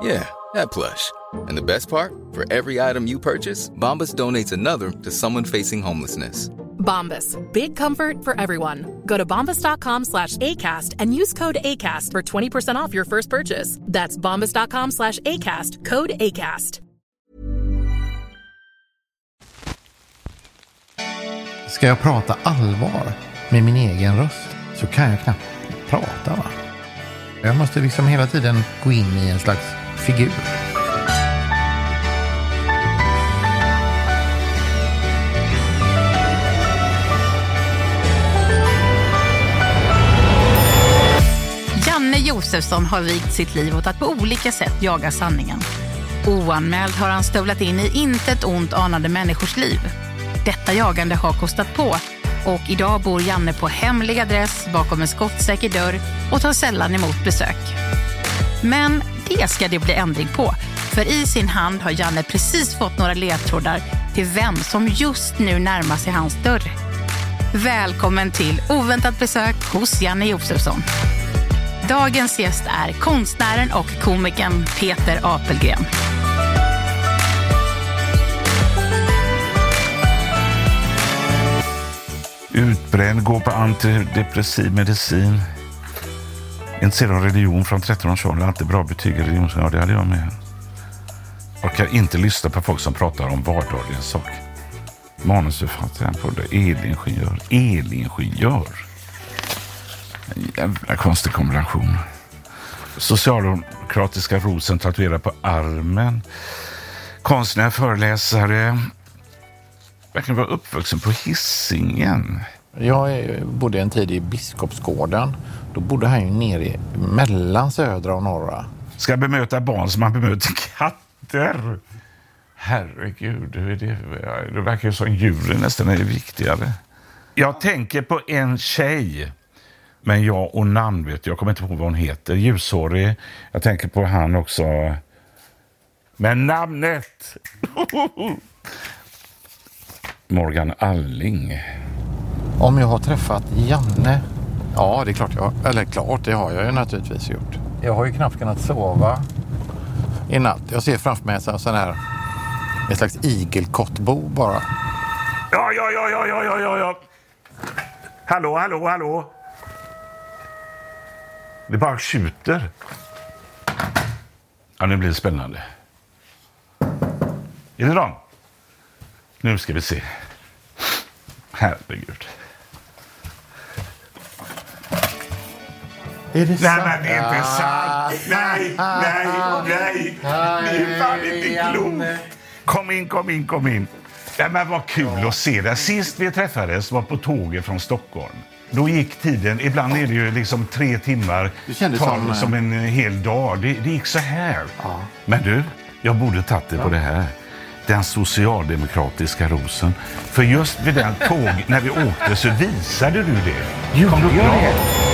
Yeah, that plush. And the best part? For every item you purchase, Bombas donates another to someone facing homelessness. Bombas. Big comfort for everyone. Go to bombas.com slash ACAST and use code ACAST for 20% off your first purchase. That's bombas.com slash ACAST. Code ACAST. Ska jag prata allvar med min egen röst så kan jag knappt prata va? Jag måste liksom hela tiden gå in i en slags figur. Janne Josefsson har vigt sitt liv åt att på olika sätt jaga sanningen. Oanmäld har han stövlat in i intet ont anade människors liv. Detta jagande har kostat på och idag bor Janne på hemlig adress bakom en skottsäker dörr och tar sällan emot besök. Men det ska det bli ändring på. För i sin hand har Janne precis fått några ledtrådar till vem som just nu närmar sig hans dörr. Välkommen till oväntat besök hos Janne Josefsson. Dagens gäst är konstnären och komikern Peter Apelgren. Utbränd, går på antidepressiv medicin. Intresserad av religion från 13-årsåldern. Alltid bra betyg i religion. Ja, det hade jag med. Orkar inte lyssna på folk som pratar om vardagliga saker. Manusförfattaren på det. Elingenjör. Elingenjör. En jävla konstig kombination. Socialdemokratiska rosen tatuerad på armen. Konstnär, föreläsare. Verkligen vara uppvuxen på hissingen. Jag bodde en tid i Biskopsgården. Då bodde han ju nere mellan södra och norra. Ska bemöta barn som man bemöter katter. Herregud, det, det verkar ju som djuren nästan är viktigare. Jag tänker på en tjej. Men jag och namn vet jag. Jag kommer inte på vad hon heter. Ljushårig. Jag tänker på han också. Men namnet! Morgan Alling. Om jag har träffat Janne? Ja, det är klart jag Eller klart, det har jag ju naturligtvis gjort. Jag har ju knappt kunnat sova i natt. Jag ser framför mig en sån här, ett slags igelkottbo bara. Ja, ja, ja, ja, ja, ja, ja, ja. Hallå, hallå, hallå. Det bara tjuter. Ja, nu blir det spännande. Är det de? Nu ska vi se. Herregud. Är det Nej, men det är inte sant. Nej, nej, nej. Ni är fan inte klok. Kom in, kom in, kom in. Ja, men vad kul att se dig. Sist vi träffades var på tåget från Stockholm. Då gick tiden, ibland är det ju liksom tre timmar, tar som, som, eh, en hel dag. Det, det gick så här. Men du, jag borde tagit det på det här. Den socialdemokratiska rosen. För just vid den tåg, när vi åkte så visade du det. Du ihåg det?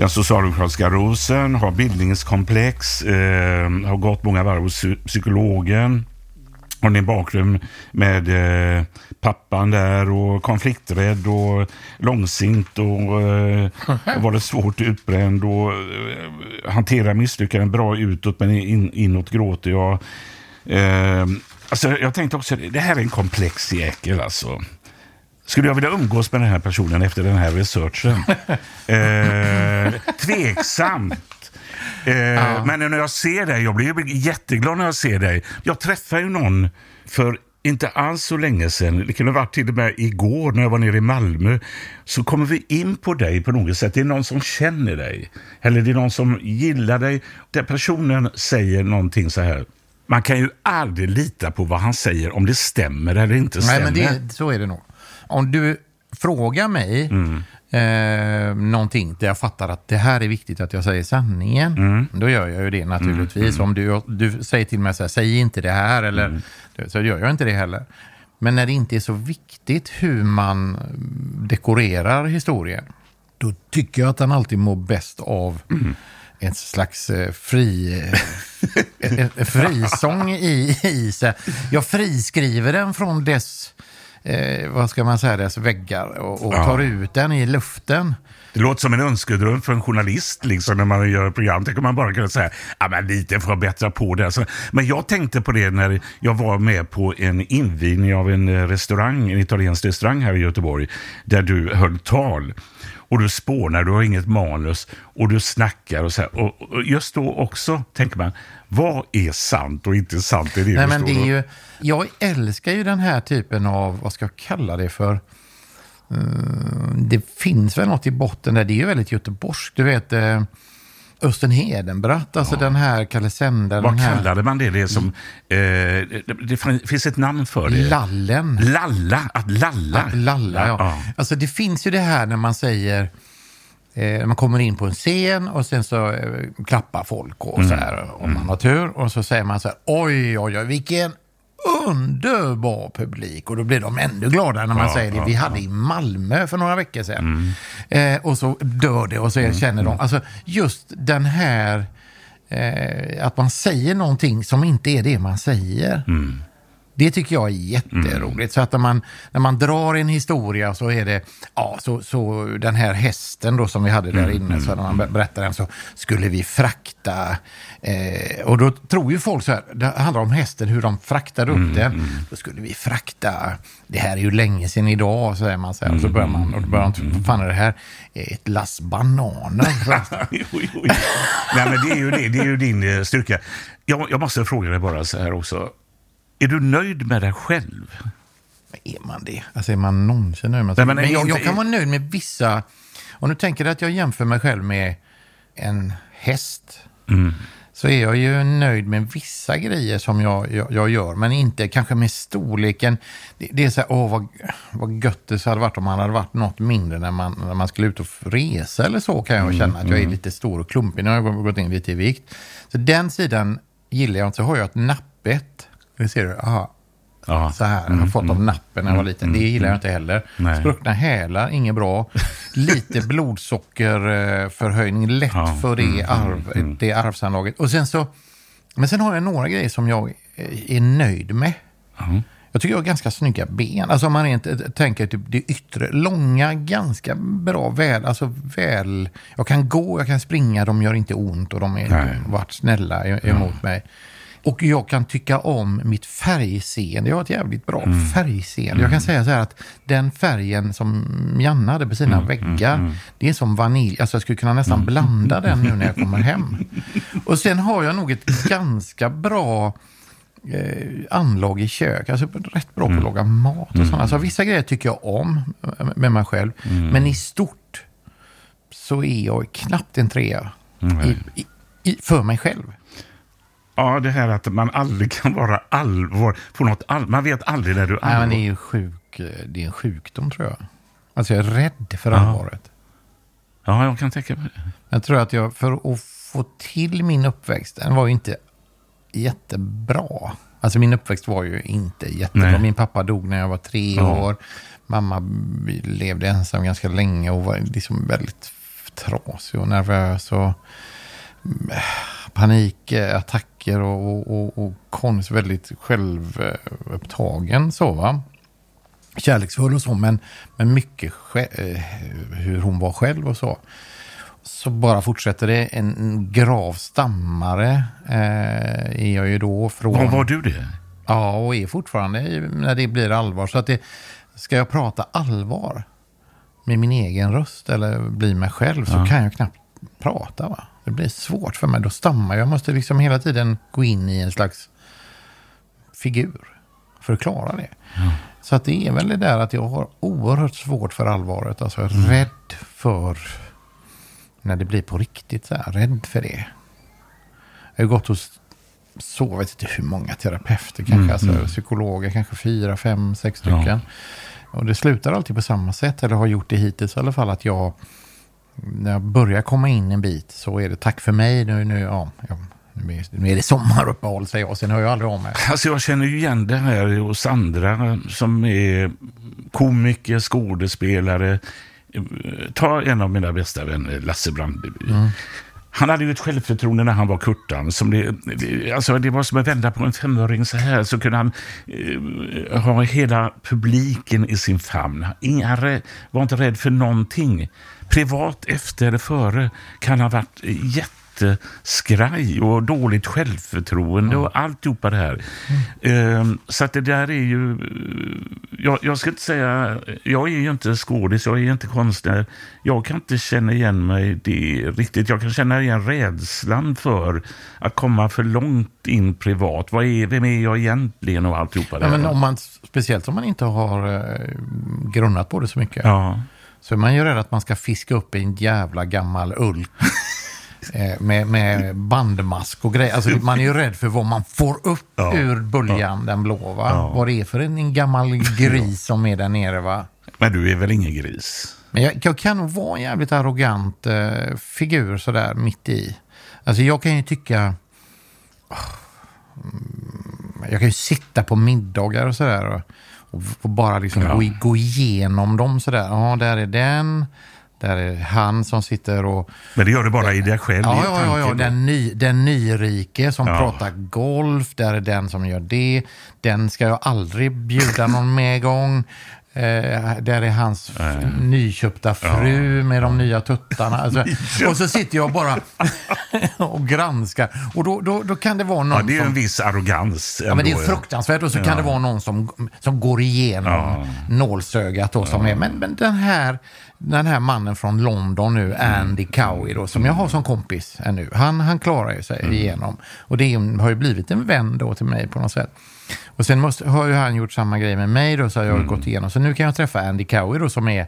Den socialdemokratiska rosen har bildningskomplex, eh, har gått många varv hos psy- psykologen. har din bakgrund med eh, pappan där och konflikträdd och långsint och eh, var det svårt utbränd och eh, hantera misslyckanden bra utåt men in, inåt gråter jag. Eh, alltså, jag tänkte också, det här är en komplex jäkel alltså. Skulle jag vilja umgås med den här personen efter den här researchen? eh, tveksamt. Eh, ja. Men när jag ser dig, jag blir jätteglad när jag ser dig. Jag träffade ju någon för inte alls så länge sedan, det kunde ha varit till och med igår när jag var nere i Malmö, så kommer vi in på dig på något sätt. Det är någon som känner dig, eller det är någon som gillar dig. Den personen säger någonting så här, man kan ju aldrig lita på vad han säger om det stämmer eller inte stämmer. Nej, men det, så är det nog. Om du frågar mig mm eh, någonting där jag fattar att det här är viktigt att jag säger sanningen, mm. då gör jag ju det naturligtvis. Mm. Om du, du säger till mig så här, säg inte det här, eller, mm. så gör jag inte det heller. Men när det inte är så viktigt hur man dekorerar historien, då tycker jag att den alltid mår bäst av mm. en slags eh, fri, eh, frisång i, i sig. Jag friskriver den från dess eh, vad ska man säga, dess väggar och, och ja. tar ut den i luften. Det låter som en önskedröm för en journalist liksom, när man gör program. Tänker man bara kunna säga ja, men lite för att bättra på det. Alltså, men jag tänkte på det när jag var med på en invigning av en restaurang, en italiensk restaurang här i Göteborg, där du höll tal och du spånar, du har inget manus och du snackar och så här. Och, just då också tänker man, vad är sant och inte sant i det Nej, men det är ju, Jag älskar ju den här typen av, vad ska jag kalla det för? Uh, det finns väl något i botten där, det är ju väldigt göteborgskt. Du vet, uh, Östen Hedenbratt, alltså ja. den här Kalle Sändaren. Vad här... kallade man det? Det, som, eh, det, det, finns ett namn för det. Lallen. Lalla, att lalla. Att lalla, ja. ja. Alltså det finns ju det här när man säger, eh, man kommer in på en scen och sen så eh, klappar folk och mm. så här, om man mm. har tur. Och så säger man så här, oj, oj, oj, vilken underbar publik och då blir de ännu gladare när man ja, säger det. Vi hade i Malmö för några veckor sedan. Mm. Eh, och så dör det och så mm. känner de, alltså just den här, eh, att man säger någonting som inte är det man säger. Mm. Det tycker jag är jätteroligt. Mm. Så att när man, när man drar en historia så är det, ja, så, så den här hästen då som vi hade där mm, inne, mm. så när man berättar den så skulle vi frakta, eh, och då tror ju folk så här, det handlar om hästen, hur de fraktar upp mm, den. Mm. Då skulle vi frakta, det här är ju länge sedan idag, säger man så här, och så börjar man, och då börjar man, vad fan är det här? Ett lass bananer. oj, oj, oj. Nej, men det är ju, det, det är ju din eh, styrka. Jag, jag måste fråga dig bara så här också. Är du nöjd med dig själv? Är man det? Alltså är man någonsin nöjd med sig? Nej, men, men jag, jag, kan vara nöjd med vissa. Och nu tänker jag att jag jämför mig själv med en häst. Mm. Så är jag ju nöjd med vissa grejer som jag, jag, jag gör, men inte kanske med storleken. Det, det, är så här, åh vad, vad gött det hade varit om man hade varit något mindre när man, när man skulle ut och resa eller så kan jag mm, känna att jag är mm. lite stor och klumpig när jag har gått in lite i vikt. Så den sidan gillar jag inte. Så har jag ett nappet det ser du, aha. Aha. Så här, mm, har fått mm, av nappen när jag var liten. Mm, det gillar jag mm. inte heller. Nej. Spruckna hälar, inget bra. Lite blodsockerförhöjning, lätt ja, för det, mm, arv, mm, det arvsanlaget. Och sen så, men sen har jag några grejer som jag är nöjd med. Jag tycker jag har ganska snygga ben. Alltså om man rent tänker typ det yttre. Långa, ganska bra, väl, alltså väl. Jag kan gå, jag kan springa, de gör inte ont och de har varit snälla emot ja. mig. Och jag kan tycka om mitt färgseende. Jag har ett jävligt bra mm. färgseende. Mm. Jag kan mm. säga så här att den färgen som Janne hade på sina mm. väggar, mm, mm. det är som vanilj. Alltså jag skulle kunna nästan blanda den nu när jag kommer hem. Och sen har jag nog ett ganska bra eh, anlag i kök. Alltså rätt bra på att laga mat och sådana. Så vissa grejer tycker jag om med mig själv. Men i stort så är jag knappt en trea i, i, för mig själv. Ja, det här att man aldrig kan vara allvar på något all Man vet aldrig när du är allvar. Nej, men det är ju sjuk, det är en sjukdom tror jag. Alltså jag är rädd för allvaret. Ja, jag kan tänka mig det. Jag tror att jag, för att få till min uppväxt, den var ju inte jättebra. Alltså min uppväxt var ju inte jättebra. Nej. Min pappa dog när jag var tre ja. år. Mamma levde ensam ganska länge och var liksom väldigt trasig och nervös. Och panikattacker och, och, och, och konst, väldigt självupptagen så va. Kärleksfull och så, men, men mycket eh, hur hon var själv och så. Så bara fortsätter det. En grav stammare eh, är jag ju då från... Var var du det? Ja, och är fortfarande när det blir allvar. Så att det, ska jag prata allvar med min egen röst eller bli mig själv så kan jag knappt prata. Va? Det blir svårt för mig. Då stammar jag. Jag måste liksom hela tiden gå in i en slags figur för att klara det. Så att det är väl det där att jag har oerhört svårt för allvaret. Alltså jag är rädd för när det blir på riktigt. Så här, rädd för det. Jag har gått hos så, vet inte hur många terapeuter kanske, alltså psykologer, kanske fyra, fem, sex stycken. Och det slutar alltid på samma sätt, eller har gjort det hittills i alla fall, att jag, när jag börjar komma in en bit så är det tack för mig, nu, nu, ja, nu är- det sommaruppehåll säger jag, sen hör jag aldrig om mig. Alltså jag känner ju igen det här hos andra som är komiker, skådespelare. Ta en av mina bästa vänner, Lasse Brandeby. Han hade ju ett självförtroende när han var Kurtan. Som det, alltså det var som att vända på en femöring så här. Så kunde han eh, ha hela publiken i sin famn. Inga, rä- var inte rädd för någonting. Privat efter eller före kan ha varit jätteskraj och dåligt självförtroende och alltihopa det här. Eh, så att det där är ju... Jag, jag ska inte säga... Jag är ju inte skådis, jag är inte konstnär. Jag kan inte känna igen mig det riktigt. Jag kan känna igen rädslan för att komma för långt in privat. Vad är, vem är jag egentligen och alltihopa det Ja, här. men om man, speciellt om man inte har eh, grunnat på det så mycket. Ja. Så är man ju rädd att man ska fiska upp en jävla gammal ulk. eh, med, med bandmask och grejer. Alltså, man är ju rädd för vad man får upp Ja. ur böljan, den blå. Va? Ja. Vad det är för en, en gammal gris som är där nere. Va? Men du är väl ingen gris? Men jag, jag kan nog vara en jävligt arrogant eh, figur sådär mitt i. Alltså jag kan ju tycka... ah, mm, Jag kan ju sitta på middagar och sådär och, och, bara liksom Ja. gå, gå igenom dem sådär. Ja, där är den. Där är han som sitter och... Men det gör du bara i dig själv. Ja, ja, ja, ja. Den, ny, den nyrike som Ja. pratar golf, där är den som gör det. Den ska jag aldrig bjuda någon med gång. Eh, där är hans f- nyköpta fru med de nya tuttarna. Alltså, och så sitter jag bara och granskar. Och då, då, då kan det vara någon Ja, det är som... en viss arrogans. Ja, men det är fruktansvärt och så kan det vara någon som, som går igenom Ja. nålsögat då som är, men, men den här, den här mannen från London nu, Andy Cowie då, som jag har som kompis ännu, han, han klarar ju sig igenom. Och det är, har ju blivit en vän då till mig på något sätt. Och sen måste, har ju han gjort samma grej med mig då, så har jag gått igenom. Så nu kan jag träffa Andy Cowie då som är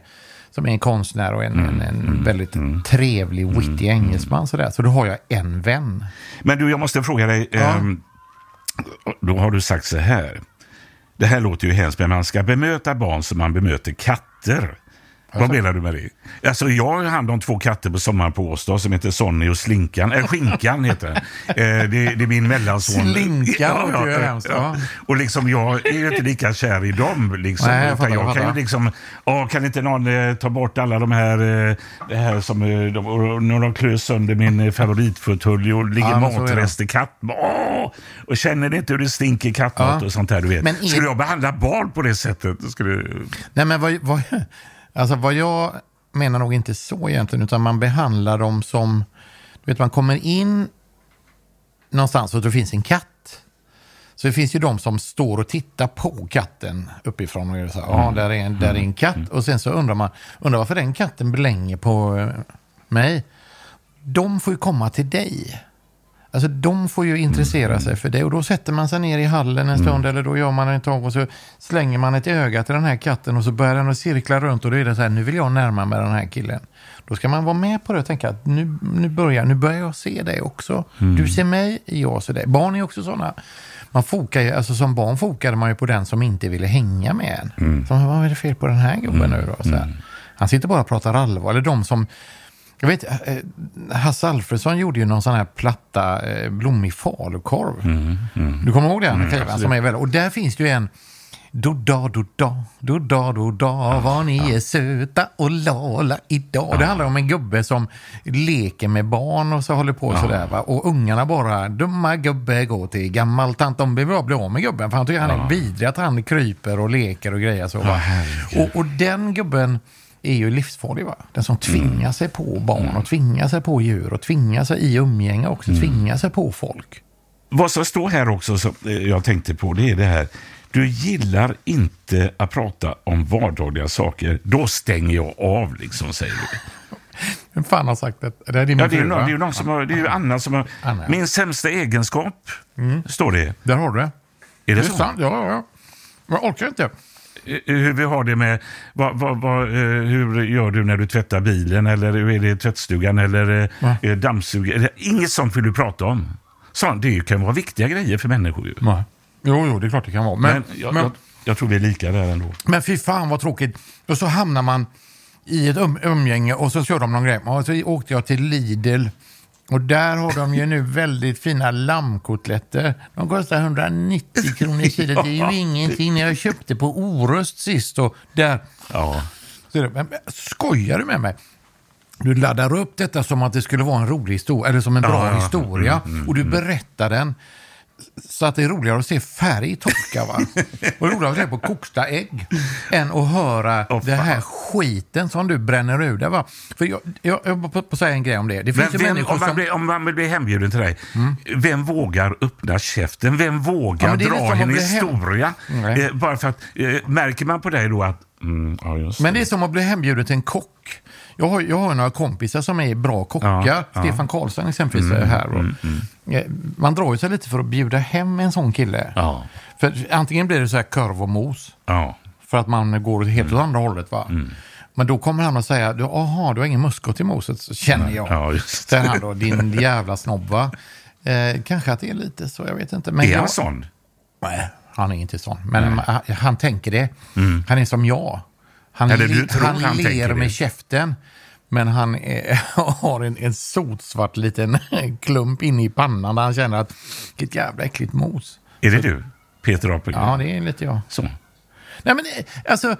som är en konstnär och en, en, en väldigt trevlig, witty engelsman. Sådär. Så då har jag en vän. Men du, jag måste fråga dig. ehm, då har du sagt så här. Det här låter ju hemskt, men man ska bemöta barn som man bemöter katter. Vad menar du med det? Alltså, jag har hand om två katter på sommaren på Åstad som heter Sonny och Slinkan. Eller Skinkan heter den. Eh, det, det är min mellanson. Slinkan ju hemskt, ja. Och liksom, jag är ju inte lika kär i dem. Liksom, Nej, jag fattar, jag jag kan ju liksom, åh, kan inte någon eh, ta bort alla de här, eh, det här som, eh, de, och när de klös sönder min eh, favoritfåtölj och ligger Ja, matrester, katt, åh, och känner ni inte hur det stinker kattmat Ja. och sånt där, du vet. Men är- Skulle jag behandla barn på det sättet? Skulle, Nej, men vad, vad, alltså vad jag menar nog inte så egentligen, utan man behandlar dem som... Du vet, man kommer in någonstans och det finns en katt. Så det finns ju de som står och tittar på katten uppifrån och gör så här, ja, där är en, där är en katt. Och sen så undrar man, undrar varför den katten blänger på eh, mig. De får ju komma till dig. Alltså de får ju intressera sig för det och då sätter man sig ner i hallen en stund eller då gör man en tag och så slänger man ett öga till den här katten och så börjar den att cirkla runt och då är det så här, nu vill jag närma mig den här killen. Då ska man vara med på det och tänka att nu, nu, börjar, nu börjar jag se dig också. Du ser mig, jag ser dig. Barn är också sådana. Man fokar ju, alltså som barn fokade man ju på den som inte ville hänga med en. Som, vad är det fel på den här gubben nu då? Så här. Han sitter bara och pratar allvar. Eller de som jag vet, eh, Hasse Alfredsson gjorde ju någon sån här platta eh, blommig falukorv. Du kommer ihåg den skivan som är väl, och där finns det ju en, Dodda, dodda, dodda, dodda, vad ni är söta och lala idag. Det handlar om en gubbe som leker med barn och så håller på sådär. Va? Och ungarna bara, dumma gubbe, gå till gammal tant. De vill bara bli av med gubben för han tycker han är vidrig att han kryper och leker och grejer så. Va? och, och den gubben är ju livsfarlig. Va? Den som tvingar sig på barn och tvingar sig på djur och tvingar sig i umgänge också, tvingar sig på folk. Vad som står här också som eh, jag tänkte på det är det här. Du gillar inte att prata om vardagliga saker. Då stänger jag av liksom, säger du. Vem fan har sagt det? Det är din Ja, det är, någon, det är någon som har, det är ju Anna som har... Anna. Min sämsta egenskap, står det. Där har du det. Är det, Det är så? sant, ja, ja, ja. Jag orkar inte. Eh, Hur vi har det med, vad, vad, vad, eh, hur gör du när du tvättar bilen eller hur är det i tvättstugan eller Va? eh, dammsuger? Inget sånt vill du prata om. Sånt, det kan vara viktiga grejer för människor ju. Nej. Jo, jo, det är klart det kan vara. Men, Men, men, jag, men, jag, jag tror vi är lika där ändå. fy fan vad tråkigt. Och så hamnar man i ett um, umgänge och så kör de någon grej. Och så åkte jag till Lidl. Och där har de ju nu väldigt fina lammkotletter. De kostar 190 kronor kilo. Det är ju ingenting. Jag köpte på Orust sist och där Ja. Men, skojar du med mig? Du laddar upp detta som att det skulle vara en rolig historia, eller som en bra Ja, ja. historia. Mm, och du berättar den så att det är roligare att se färg torka. Va? och roligare att se på kokta ägg än att höra Åh, den här skiten som du bränner ur dig. Va? För jag, jag, jag på, på säga en grej om det. Det finns vem, om, man som... blir, om man vill bli hembjuden till dig, vem vågar öppna käften? Vem Ja, vågar är dra en historia? Eh, bara för att, eh, märker man på dig då att, mm, ja Men det är som att bli hembjuden till en kock. Jag har, jag har några kompisar som är bra kockar. Ja, ja. Mm, Stefan Karlsson exempelvis är här. Och, eh, Man drar ju sig lite för att bjuda hem en sån kille. Ja. För antingen blir det så här korv och mos. Ja. För att man går helt Mm. åt andra hållet. Va? Men då kommer han att säga, du, aha, du har ingen muskot i moset, så känner jag. Ja, just han då, din jävla snobb va? Eh, kanske att det är lite så, jag vet inte. Men Är han sån? Nej, han är inte sån. Men han, han tänker det. Han är som jag. Han, Eller du tror han, han ler med det. käften. Men han är, har en, en sotsvart liten klump inne i pannan där han känner att vilket jävla äckligt mos. Är det du? Peter Apelgren? Ja, det är lite jag. Så. Nej, men eh, alltså,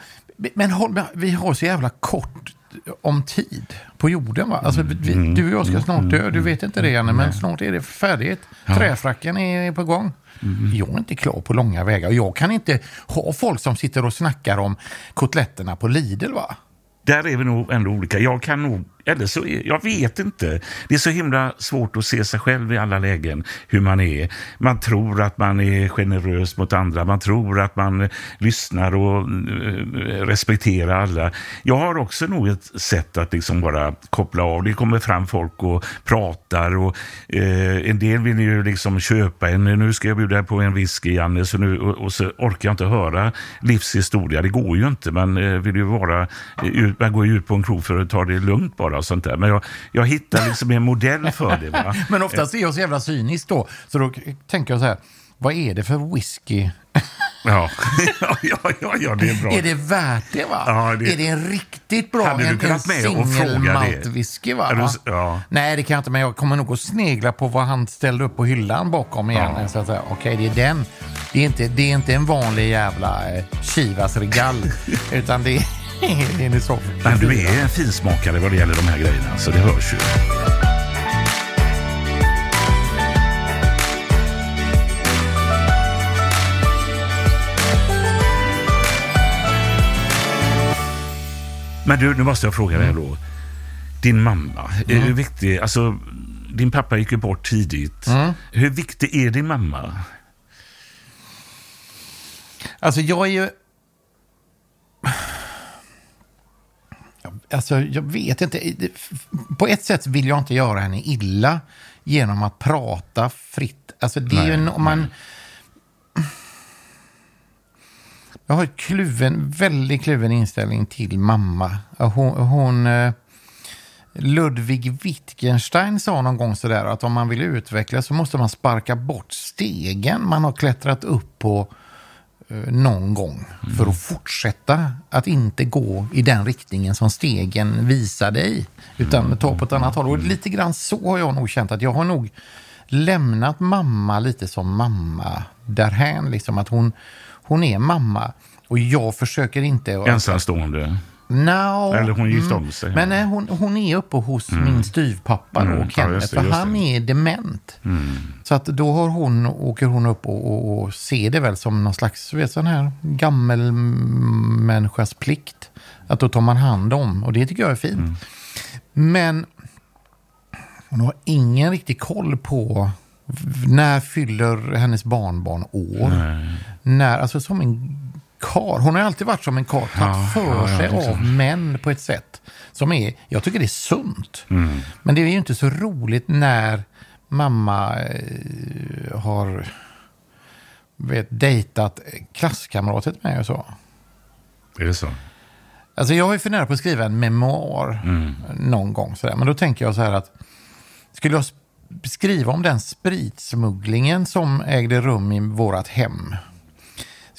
men håll, vi har så jävla kort om tid på jorden. Va? Alltså, vi, du och jag ska snart dö, du vet inte det Janne, men snart är det färdigt. Träfracken är på gång. Mm. Jag är inte klar på långa vägar och jag kan inte ha folk som sitter och snackar om kotletterna på Lidl. Va? Där är vi nog ändå olika. Jag kan nog, eller så, jag vet inte. Det är så himla svårt att se sig själv i alla lägen, hur man är. Man tror att man är generös mot andra, man tror att man eh, lyssnar och eh, respekterar alla. Jag har också nog ett sätt att liksom bara koppla av. Det kommer fram folk och pratar och eh, en del vill ju liksom köpa en, nu ska jag bjuda på en whisky Janne, så nu, och, och så orkar jag inte höra livshistoria. Det går ju inte, man eh, vill ju vara, eh, man går ju ut på en krog för att ta det lugnt bara och sånt där. Men jag, jag hittar liksom en modell för det. Va? Men oftast är jag så jävla cynisk då, så då tänker jag så här, vad är det för whisky? Ja, ja, ja, ja, det är bra. Är det värt det va? Ja, det- Är det en riktigt bra, Hade du kunnat med och fråga det? singelmaltwhisky va? Du- ja. Nej, det kan jag inte, men jag kommer nog att snegla på vad han ställde upp på hyllan bakom igen. Ja. Så att säga, okej, det är den. Det är inte, det är inte en vanlig jävla eh, Chivas Regal, utan det är en i så Men du är en finsmakare vad det gäller de här grejerna, så det hörs ju. Men du, nu måste jag fråga dig då. Din mamma, är hur viktig, alltså din pappa gick ju bort tidigt. Hur viktig är din mamma? Alltså jag är ju... Alltså jag vet inte. På ett sätt vill jag inte göra henne illa genom att prata fritt. Alltså det är ju om man... Jag har kluven, väldigt kluven inställning till mamma. Hon... hon eh, Ludwig Wittgenstein sa någon gång sådär att om man vill utvecklas så måste man sparka bort stegen man har klättrat upp på någon gång för att fortsätta att inte gå i den riktningen som stegen visar dig utan ta på ett annat håll. Och lite grann så har jag nog känt att jag har nog lämnat mamma lite som mamma därhän. Liksom att hon, hon är mamma. Och jag försöker inte... Ensamstående. No, Eller hon gifte om sig. Men nej, hon, hon är uppe hos min styvpappa Mm. Ja, Kenneth, just det, för han är dement. Så att då har hon, åker hon upp och, och, och ser det väl som någon slags vet, sån här gammelmänniskas plikt. Att då tar man hand om, och det tycker jag är fint. Mm. Men hon har ingen riktig koll på när fyller hennes barnbarn år. När, alltså som en kar. Hon har alltid varit som en kar, tagit för ja, sig så. av män på ett sätt som är, jag tycker det är sunt. Mm. Men det är ju inte så roligt när mamma eh, har vet, dejtat klasskamrater mig och så. Är det så? Alltså jag har ju funderat på att skriva en memoar någon gång. Sådär. Men då tänker jag så här att skulle jag skriva om den spritsmugglingen som ägde rum i vårat hem.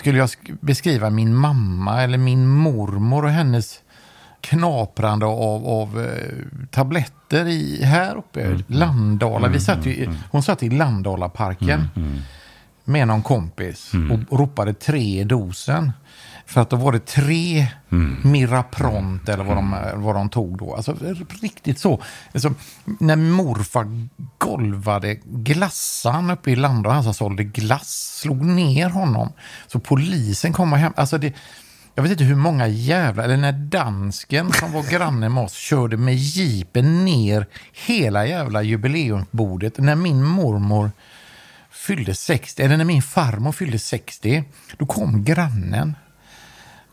Skulle jag sk- beskriva min mamma eller min mormor och hennes knaprande av, av eh, tabletter i, här uppe, Landala. Vi satt ju, i- hon satt i Landalaparken med någon kompis och ropade tre dosen. För att då var det tre Mirapront eller vad de, vad de tog då. Alltså riktigt så. Alltså, när morfar golvade glassan uppe i och han som sålde glass slog ner honom. Så polisen kom och hem. Alltså det, jag vet inte hur många jävla, eller när dansken som var granne med oss körde med jeepen ner hela jävla jubileumsbordet. När min mormor fyllde 60, eller när min farmor fyllde 60, då kom grannen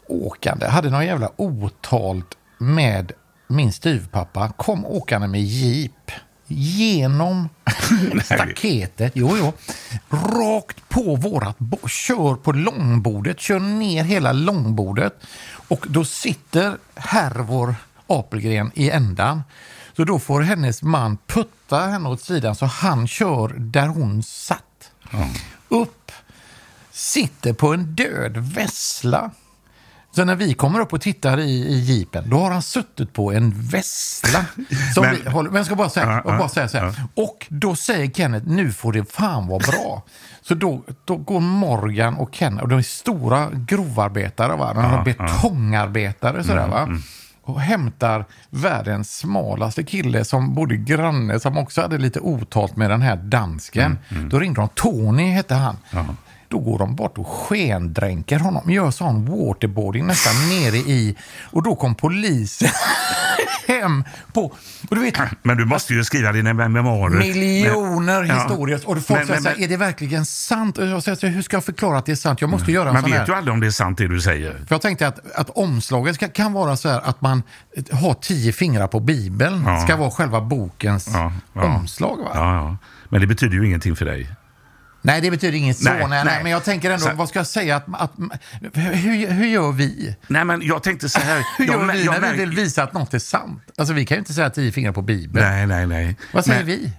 åkande, hade någon jävla otalt med min styvpappa, kom åkande med jeep. Genom staketet, jo, jo, rakt på vårat kör på långbordet, kör ner hela långbordet. Och då sitter Hervor Apelgren i ändan. Så då får hennes man putta henne åt sidan så han kör där hon satt. Upp, sitter på en död vessla. Så när vi kommer upp och tittar i, i jeepen, då har han suttit på en vessla. Som Men- vi håller, men jag ska bara säga, jag bara säga så här. ja. Och då säger Kenneth, nu får det fan vara bra. Så då, då går Morgan och Kenneth, och de är stora grovarbetare, va? de är betongarbetare sådär va. Och hämtar världens smalaste kille som bodde granne, som också hade lite otalt med den här dansken. Då ringde de, Tony hette han. Då går de bort och skendränker honom. Gör sån waterboarding nästan nere i... Och då kom polisen hem på... Och du vet, Men du måste ju skriva dina memoarer. miljoner Men- ja. historier. Och folk Men- säger men- här, är det verkligen sant? Och jag säger hur ska jag förklara att det är sant? Jag måste göra en Man sån vet här. ju aldrig om det är sant det du säger. För jag tänkte att, att omslaget ska, kan vara så här att man har tio fingrar på Bibeln. Ja. ska vara själva bokens Ja, ja. omslag. Va? Ja, ja. Men det betyder ju ingenting för dig. Nej, det betyder inget så. Nej, Nej, nej, nej. Men jag tänker ändå, Så- vad ska jag säga? Att, att, hur, hur gör vi? Nej, men jag tänkte så här. Hur gör jag, vi jag när vi märker- vill visa att något är sant? Alltså vi kan ju inte säga tio fingrar på Bibeln. Nej, nej, nej. Vad säger Men- vi?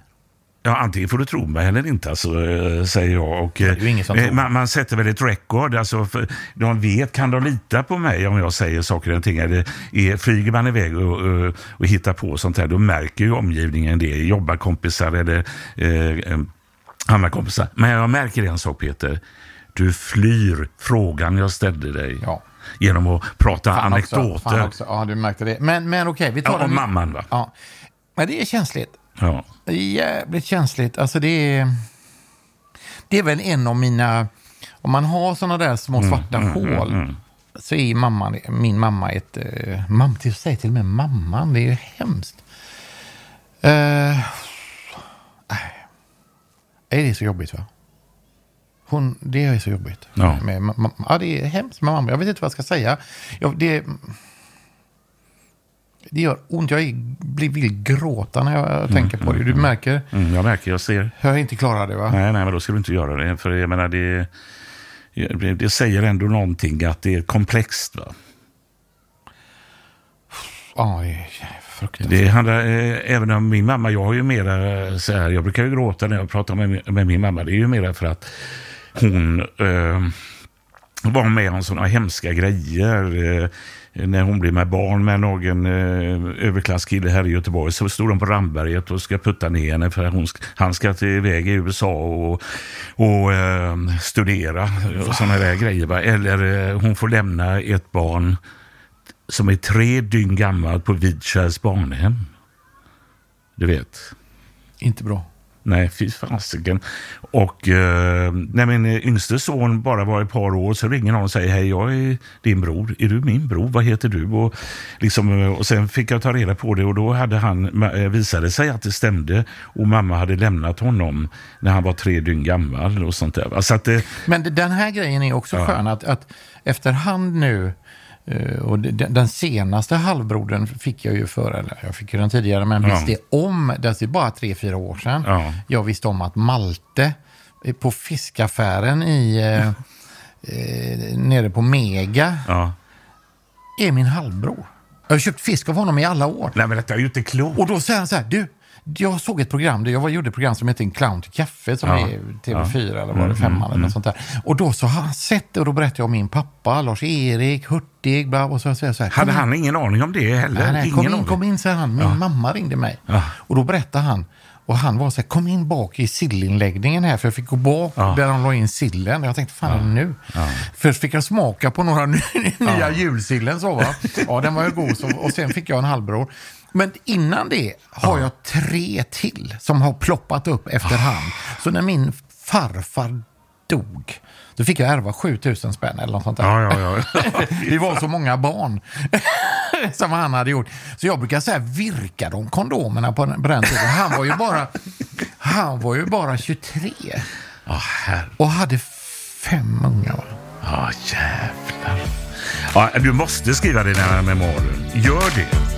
Ja, antingen får du tro mig eller inte, alltså, eh, säger jag. Och, eh, man, man sätter väl ett record. Alltså, de vet, kan de lita på mig om jag säger saker och ting? Eller är, flyger man iväg och, och, och hittar på sånt här, då märker ju omgivningen det. Jobbarkompisar eller eh, eh, andra kompisar. Men jag märker en sak, Peter. Du flyr frågan jag ställde dig. Ja. Genom att prata Fan också, anekdoter. fan också. Ja, du märkte det. Men, men okej, vi tar Ja, den. om mamman, va? Ja. Men det är känsligt. Ja. Det är jävligt känsligt. Alltså det är... Det är väl en av mina... Om man har sådana där små Mm, svarta hål så är mamman, min mamma ett... Uh, mam, till, säg till och med mamman, det är ju hemskt. Uh, det är så jobbigt va? Hon, det är så jobbigt. Ja. Med, ma- ma- ja, det är hemskt med mamma. Jag vet inte vad jag ska säga. Jag, det, det gör ont. Jag blir, vill gråta när jag tänker på det. Du märker Mm, jag märker, jag ser. jag inte klarar det va? Nej, nej, men då ska du inte göra det. För jag menar, det, det, det säger ändå någonting att det är komplext. Va? Ja, det handlar eh, även om min mamma. Jag har ju mera eh, så här, jag brukar ju gråta när jag pratar med, min- med min mamma. Det är ju mera för att hon... Eh, var med om sådana hemska grejer. Eh, när hon blev med barn med någon eh, överklasskille här i Göteborg så stod de på Ramberget och ska putta ner henne för hon, han ska till iväg i USA och, och eh, studera och sådana där grejer. Va? Eller eh, hon får lämna ett barn som är tre dygn gammalt på Vidskärs barnhem. Du vet. Inte bra. Nej, fy fasiken. Och eh, när min yngste son bara var ett par år så ringer någon och säger hej, jag är din bror. Är du min bror? Vad heter du? Och, liksom, och sen fick jag ta reda på det och då hade han, eh, visade sig att det stämde och mamma hade lämnat honom när han var tre dygn gammal och sånt där. Alltså att det, Men den här grejen är också Ja. skön att, att efterhand nu eh, och det- den senaste halvbrodern fick jag ju för, eller jag fick ju den tidigare, men Ja. visste om, det är bara tre, fyra år sedan, Ja. jag visste om att Malte eh, på fiskaffären i, eh, eh, nere på Mega ja. är min halvbror. Jag har köpt fisk av honom i alla år. Nej men detta är ju inte klokt. Och då säger han så här, du, jag såg ett program, där jag gjorde ett program som heter En clown till kaffe som Ja. är TV4 eller var det femman eller något sånt där. Och då så har han sett det och då berättade jag om min pappa, Lars-Erik Hurtig, bla, och så jag så här. Hade han ingen aning om det heller? Nej, nej, ingen kom in, aning. kom in, säger han. Min mamma ringde mig. Ja. Och då berättade han. Och han var så här, kom in bak i sillinläggningen här, för jag fick gå bak där de la in sillen. Jag tänkte, fan det nu? Först fick jag smaka på några ny- nya julsillen så va. Ja, den var ju god. Så, och sen fick jag en halvbror. Men innan det har jag tre till som har ploppat upp efterhand. Så när min farfar dog, då fick jag ärva 7000 spänn eller något sånt där. Ja, ja, ja. Vi var så många barn som han hade gjort. Så jag brukar säga, virka de kondomerna på den, på den tiden? Han var ju bara, han var ju bara 23 Ja, herre. och hade fem unga. Ja, jävlar. Ja, du måste skriva dina memoarer. Gör det.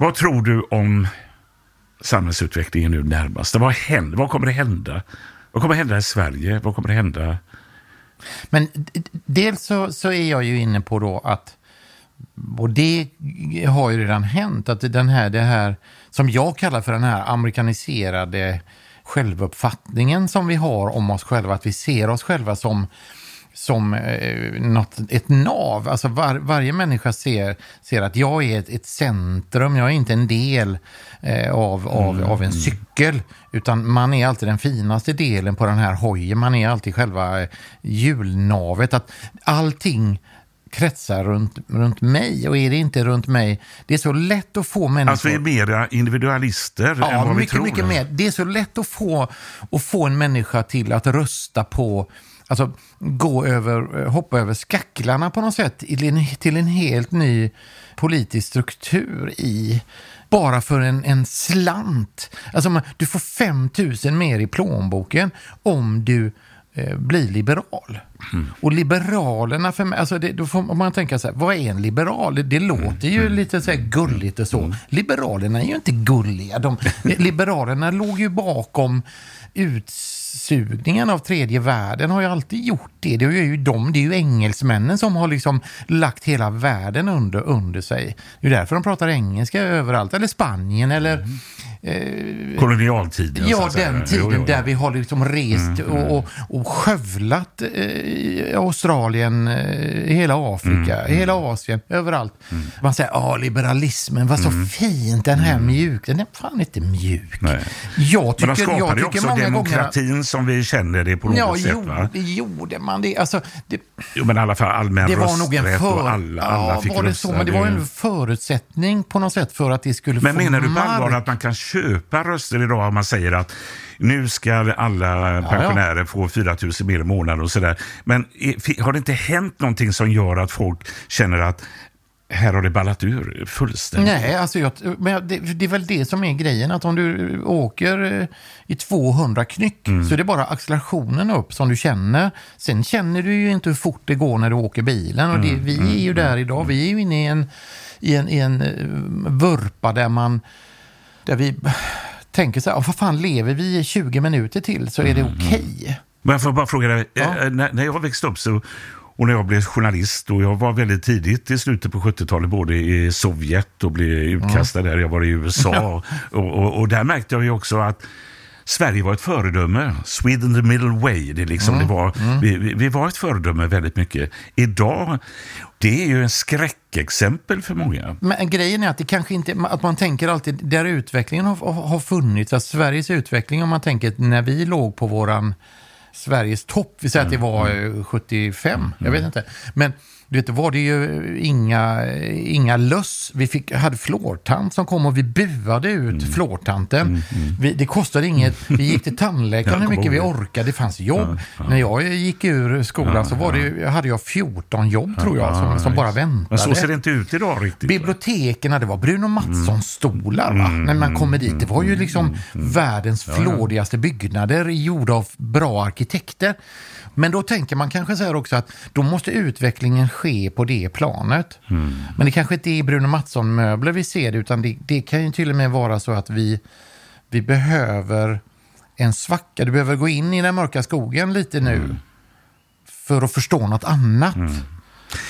Vad tror du om samhällsutvecklingen nu närmast? Vad, händer, vad kommer det hända? Vad kommer hända i Sverige? Vad kommer det hända? Men dels så, så är jag ju inne på då att, och det har ju redan hänt, att den här, det här som jag kallar för den här amerikaniserade självuppfattningen som vi har om oss själva, att vi ser oss själva som som eh, något, ett nav. Alltså var, varje människa ser, ser att jag är ett, ett centrum, jag är inte en del eh, av, av, av en cykel. Utan man är alltid den finaste delen på den här hojen, man är alltid själva eh, hjulnavet. Att allting kretsar runt, runt mig och är det inte runt mig, det är så lätt att få människor... Alltså vi är mera individualister än Ja, vad vi mycket, tror. mycket mer. Det är så lätt att få, att få en människa till att rösta på alltså, gå över, eh, hoppa över skacklarna på något sätt till en, till en helt ny politisk struktur i bara för en, en slant. Alltså du får 5 000 mer i plånboken om du eh, blir liberal. Mm. Och liberalerna för mig, alltså det, då får man tänka så här, vad är en liberal? Det, det låter ju lite så här gulligt och så. Liberalerna är ju inte gulliga. De, liberalerna låg ju bakom utsugningen av tredje världen har ju alltid gjort det. Det är ju de, det är ju engelsmännen som har liksom lagt hela världen under, under sig. Det är därför de pratar engelska överallt, eller Spanien eller mm eh, Kolonialtiden. Ja, den tiden Jo, jo, jo. där vi har liksom rest Mm, och, och, och skövlat eh, Australien, eh, hela Afrika, Mm, hela Asien, överallt. Man säger, ja, liberalismen, vad så fint, den här mjuk. Den är fan inte mjuk. Mm. Nej. Jag Men tycker, de skapade ju också demokratin gånger... som vi känner det på något Ja, sätt. jo, Va? det gjorde man. Det, alltså, det, Jo, men i alla fall allmän det var nog en för... och alla, alla ja, fick var det rösta. så? Men det var en förutsättning på något sätt för att det skulle Men få menar du på allvar att man kan köpa röster idag om man säger att nu ska alla pensionärer få 4 000 mer i månaden och sådär. Men har det inte hänt någonting som gör att folk känner att här har det ballat ur fullständigt? Nej, alltså jag, men det, det är väl det som är grejen. Att om du åker eh, i 200 knyck Mm. så är det bara accelerationen upp som du känner. Sen känner du ju inte hur fort det går när du åker bilen. Och det, Mm, vi är ju där idag. Vi är ju inne i en, i en, i en eh, vurpa där man... Där vi tänker så här, "Ja, vad fan lever vi i 20 minuter till så är det Mm, okej. Men jag får bara fråga dig, eh, när, när jag växte upp så, och när jag blev journalist och jag var väldigt tidigt i slutet på 70-talet både i Sovjet och blev utkastad där, jag var i USA och, och, och där märkte jag ju också att Sverige var ett föredöme. Sweden the middle way. Det, liksom, Mm, det var, vi, vi, vi var ett föredöme väldigt mycket. Idag, det är ju en skräckexempel för många. Men grejen är att det kanske inte, att man tänker alltid där utvecklingen har, har funnits, att Sveriges utveckling om man tänker när vi låg på våran Sveriges topp, vi säger att det var eh, 75, jag vet inte. Men du vet, då var det ju inga, inga löss. Vi fick, hade flårtant som kom och vi buade ut flårtanten. Vi, det kostade inget. Vi gick till tandläkaren hur mycket vi orkade. Det fanns jobb. När jag gick ur skolan så var det, hade jag 14 jobb tror jag som, som bara väntade. Men så ser det inte ut idag riktigt. Biblioteken, det var Bruno Mattsson-stolar va? Mm, när man kommer dit. Det var ju liksom världens Ja, ja. flådigaste byggnader gjorda av bra arkitekter. Men då tänker man kanske så här också att då måste utvecklingen ske på det planet. Mm. Men det kanske inte är Bruno Mattsson-möbler vi ser det, utan det, det kan ju till och med vara så att vi, vi behöver en svacka. Du behöver gå in i den mörka skogen lite nu Mm. för att förstå något annat.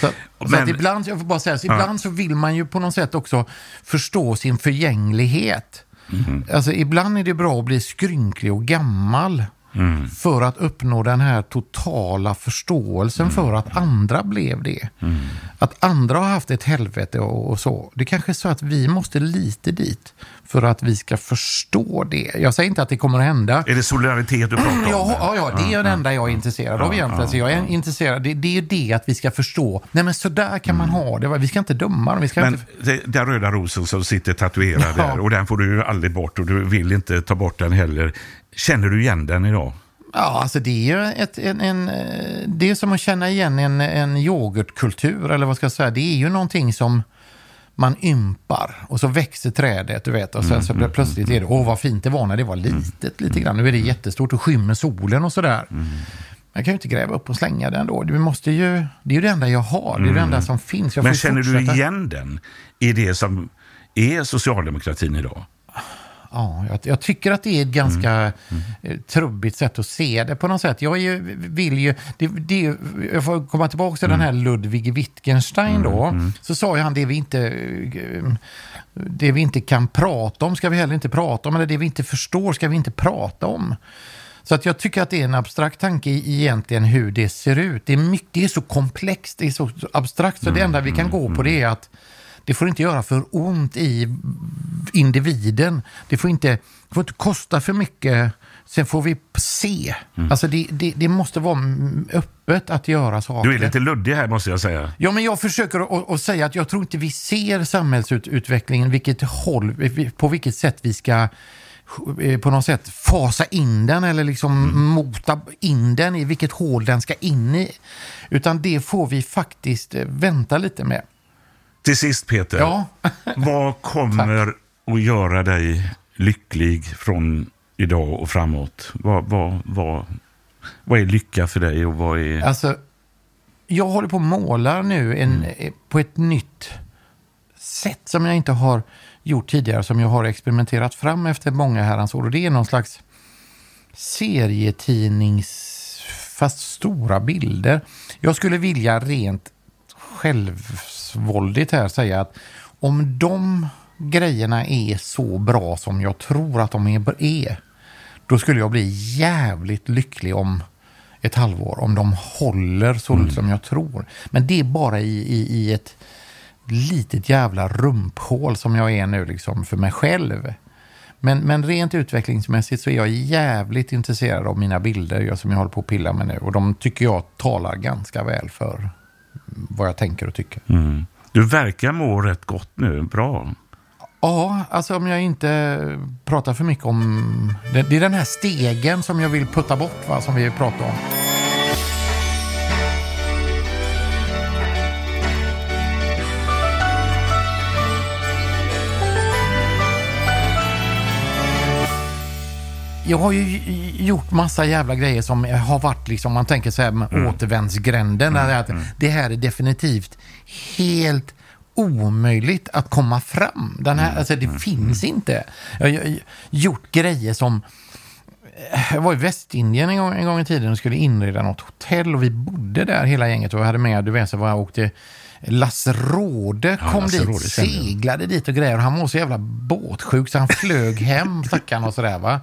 Så, så Men- att ibland, jag får bara säga, så Ja. ibland så vill man ju på något sätt också förstå sin förgänglighet. Mm. Alltså ibland är det bra att bli skrynklig och gammal Mm. för att uppnå den här totala förståelsen för att andra blev det. Mm. Att andra har haft ett helvete och, och så. Det kanske är så att vi måste lite dit för att vi ska förstå det. Jag säger inte att det kommer att hända. Är det solidaritet du pratar om? Ja, ja, ja, det är det Ja, enda jag är intresserad av egentligen. Så jag är intresserad, det, det är det att vi ska förstå. Nej men så där kan man ha det. Vi ska inte döma dem. Vi ska Men inte... den röda rosen som sitter tatuerad Ja. där och den får du ju aldrig bort och du vill inte ta bort den heller. Känner du igen den idag? Ja, alltså det är ju ett, en, en, eh, det är som att känna igen en, en yoghurtkultur, eller vad ska jag säga. Det är ju någonting som man ympar och så växer trädet, du vet. Och sen så blir plötsligt är det, åh vad fint det var när det var litet lite grann. Nu är det jättestort och skymmer solen och sådär. Man kan ju inte gräva upp och slänga den då. Vi måste ju, det är ju det enda jag har, det är det enda som finns. Jag Men känner du fortsätta. igen den i det som är socialdemokratin idag? Ja, jag, jag tycker att det är ett ganska Mm. eh, trubbigt sätt att se det på något sätt. Jag ju, vill ju, det, det, jag får komma tillbaka till Mm. den här Ludwig Wittgenstein då. Så sa ju han det vi inte, eh, det vi inte kan prata om ska vi heller inte prata om, eller det vi inte förstår ska vi inte prata om. Så att jag tycker att det är en abstrakt tanke i egentligen hur det ser ut. Det är, mycket, det är så komplext, det är så abstrakt, så det enda vi kan gå på det är att det får inte göra för ont i individen. Det får inte, det får inte kosta för mycket. Sen får vi se. Alltså det, det, det måste vara mm, öppet att göra saker. Du är lite luddig här måste jag säga. Ja, men jag försöker att, att säga att jag tror inte vi ser samhällsutvecklingen, vilket håll, på vilket sätt vi ska eh, på något sätt fasa in den eller liksom Mm. mota in den i vilket hål den ska in i. Utan det får vi faktiskt eh, vänta lite med. Till sist Peter, Ja. vad kommer att göra dig lycklig från idag och framåt? Vad, vad, vad, vad är lycka för dig och vad är... Alltså, jag håller på att måla nu en, Mm. eh, på ett nytt sätt som jag inte har gjort tidigare, som jag har experimenterat fram efter många herrans år. Och det är någon slags serietidnings, fast stora bilder. Jag skulle vilja rent självsvåldigt här säga att om de grejerna är så bra som jag tror att de är, då skulle jag bli jävligt lycklig om ett halvår. Om de håller så som jag tror. Men det är bara i, i, i ett litet jävla rumphål som jag är nu liksom för mig själv. Men, men rent utvecklingsmässigt så är jag jävligt intresserad av mina bilder jag, som jag håller på att pilla med nu. Och de tycker jag talar ganska väl för vad jag tänker och tycker. Mm. Du verkar må rätt gott nu, bra. Ja, alltså om jag inte pratar för mycket om... Det, är den här stegen som jag vill putta bort, va, som vi pratar om. Jag har ju gjort massa jävla grejer som har varit liksom, man tänker så här med återvändsgränden. där det är att Det här är definitivt helt omöjligt att komma fram. Den här, alltså det finns inte. Jag har gjort grejer som jag var i Västindien en gång, en gång i tiden och skulle inreda något hotell och vi bodde där hela gänget och vi hade med, du vet, så var jag åkte Lasse Råde Ja, kom Lasse dit, Råde jag. seglade dit och grejer. Och han var så jävla båtsjuk så han flög hem, stackaren och sådär va.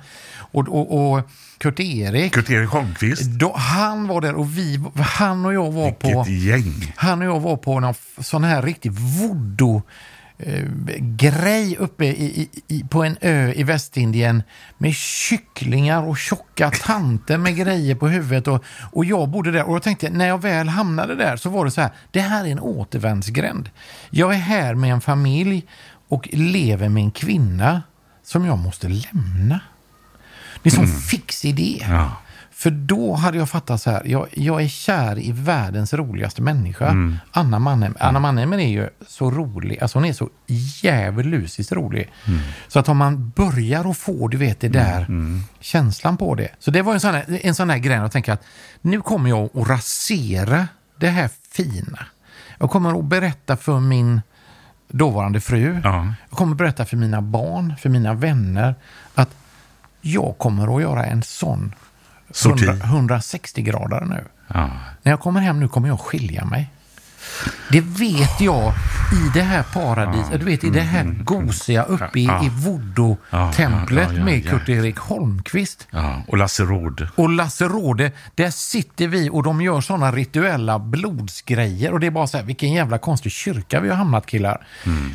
Och, och, och Kurt-Erik, Kurt-Erik Holmqvist, då, han var där och vi, han och jag var på... vilket gäng. Han och jag var på någon sån här riktig voodoo eh, grej uppe i, i, på en ö i Västindien med kycklingar och tjocka tanter med grejer på huvudet. Och, och jag bodde där och jag tänkte när jag väl hamnade där så var det så här, det här är en återvändsgränd. Jag är här med en familj och lever med en kvinna som jag måste lämna. Det är som fix idé. Ja. För då hade jag fattat så här, jag, jag är kär i världens roligaste människa, Mm. Anna Mannheim. Anna Mannheim är ju så rolig, alltså hon är så djävulusiskt rolig. Mm. Så att om man börjar att få, du vet, det där känslan på det. Så det var en sån här, en sån här grej att tänka att nu kommer jag att rasera det här fina. Jag kommer att berätta för min dåvarande fru, Ja. jag kommer att berätta för mina barn, för mina vänner, att jag kommer att göra en sån Sorti. 100, 160 grader nu. Ja. När jag kommer hem nu kommer jag skilja mig. Det vet jag i det här paradiset, du vet i det här gosiga uppe i, i voodoo-templet Ja, ja, ja, med ja. Kurt-Erik Holmqvist. Ja. Och Lasse Råd. Och Lasse Råde, där sitter vi och de gör sådana rituella blodsgrejer. Och det är bara så här, vilken jävla konstig kyrka vi har hamnat killar.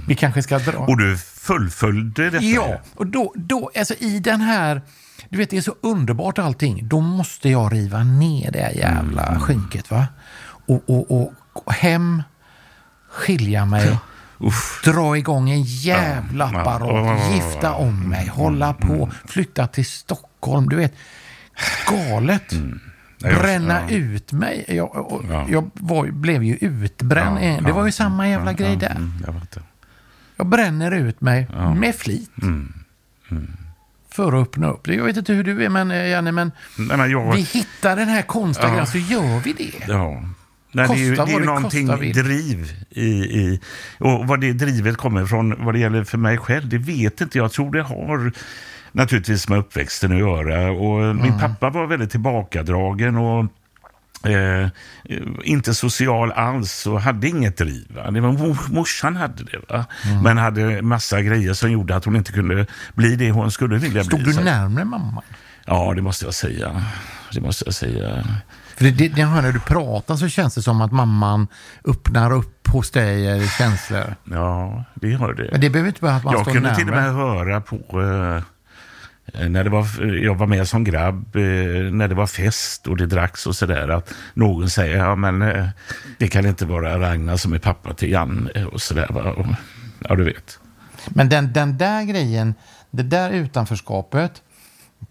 Vi kanske ska dra... Och du fullföljde detta? Ja, och då, då, alltså i den här, du vet det är så underbart allting. Då måste jag riva ner det jävla Mm. skynket va. Och, och, och, hem, skilja mig, dra igång en jävla apparat, gifta om mig, hålla på, flytta till Stockholm. Du vet, galet. Mm. Bränna ja. ut mig. Jag, Ja. jag var, blev ju utbränd. Ja, det var ju samma jävla grej där. mm, Jag. Jag bränner ut mig med flit. Mm. För att öppna upp. Jag vet inte hur du är, men eh, Janne, men Nej, men jag... vi hittar den här konstiga grejen så gör vi det. Nej, det är ju, det är någonting driv i, i... Och vad det drivet kommer ifrån vad det gäller för mig själv, det vet inte jag. Jag tror det har naturligtvis med uppväxten att göra. Och Mm. Min pappa var väldigt tillbakadragen och eh, inte social alls och hade inget driv. Va? Det var mor, morsan hade det, va? Mm. men hade massa grejer som gjorde att hon inte kunde bli det hon skulle vilja Stod bli. du Så- närmare mamma? Ja, det måste jag säga. Det måste jag säga. För det, det, hör när du pratar så känns det som att mamman öppnar upp hos dig eh, känslor. Ja, det gör det. Men det behöver inte vara att man jag står kunde närmare. till och med höra på eh, när det var, jag var med som grabb, eh, när det var fest och det dracks och sådär, att någon säger, ja men eh, det kan inte vara Ragnar som är pappa till Janne och sådär. Ja, du vet. Men den, den där grejen, det där utanförskapet,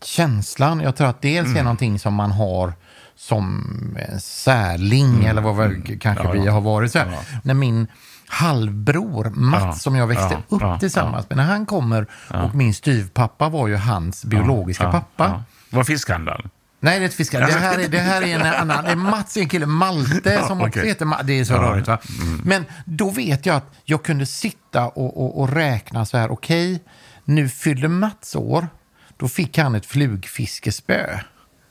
känslan, jag tror att dels Mm. är någonting som man har som en särling, eller vad väl kanske Mm. Ja, vi ja. har varit. Så här. När min halvbror Mats, Ja, som jag växte ja, upp ja, tillsammans med, när han kommer, och min styvpappa var ju hans biologiska ja, pappa. ja. Var fiskhandlaren? Nej, det är ett fiskare. Det här är, det här är en annan. Det är Mats, en kille, Malte, Ja, som också okej. heter Ma- Det är så Ja, rörigt va? mm. Men då vet jag att jag kunde sitta och, och, och räkna så här, okej, nu fyller Mats år. Då fick han ett flugfiskespö.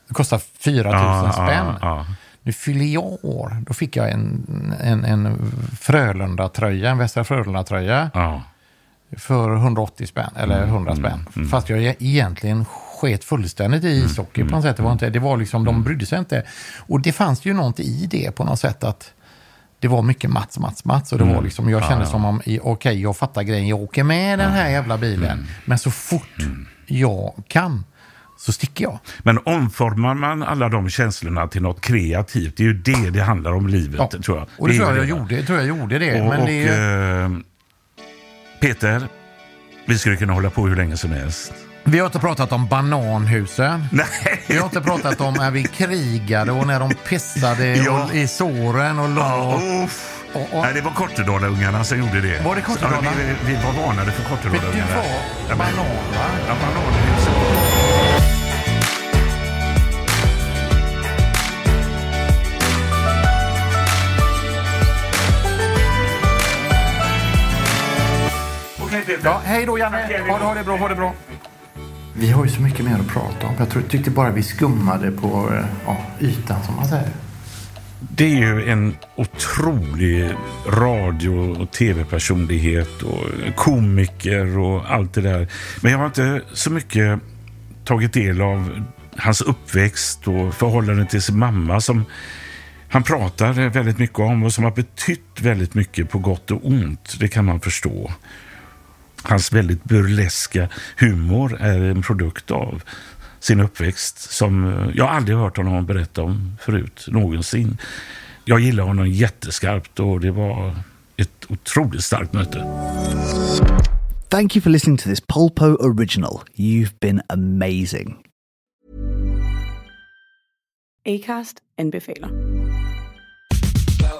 Det kostar 4 000 Ja, spänn. ja, ja. Nu fyller jag år. Då fick jag en, en, en Frölunda-tröja, en Västra Frölunda-tröja. Ja. För 180 spänn, eller 100 spänn. Fast jag egentligen sket fullständigt i ishockey på något sätt. Det var, inte, det var liksom, de brydde sig inte. Och det fanns ju något i det på något sätt att det var mycket Mats, Mats, Mats. Och det var liksom, jag kände som om, okej, jag fattar grejen, jag åker med den här jävla bilen. Men så fort jag kan så sticker jag. Men omformar man alla de känslorna till något kreativt, det är ju det det handlar om livet, Ja. tror jag. Och det, är tror jag, jag gjorde, jag tror jag gjorde det. Och, och, det är, eh, Peter, vi skulle kunna hålla på hur länge som helst. vi har inte pratat om bananhusen. Nej. Vi har inte pratat om när vi krigade och när de pissade Ja. i såren och la... Uff. Och, och, Nej, det var Kortedala-ungarna som gjorde det. Var det Kortedala? Ja, vi, vi var varnade för men du Kortedala-ungarna. var banan, va? Ja, bananhuset. Peter. Ja, hej då Janne. Ha det, ha det bra, ha det bra. Vi har ju så mycket mer att prata om. Jag tror, tyckte bara vi skummade på eh, ja, ytan som man säger. Det är ju en otrolig radio och tv-personlighet och komiker och allt det där. Men jag har inte så mycket tagit del av hans uppväxt och förhållande till sin mamma som han pratar väldigt mycket om och som har betytt väldigt mycket på gott och ont. Det kan man förstå. Hans väldigt burleska humor är en produkt av sin uppväxt som eh, jag aldrig hört honom berätta om förut, någonsin. Jag gillar honom jätteskarpt och det var ett otroligt starkt möte. Thank you for listening to this Polpo original. You've been amazing. Acast anbefaler.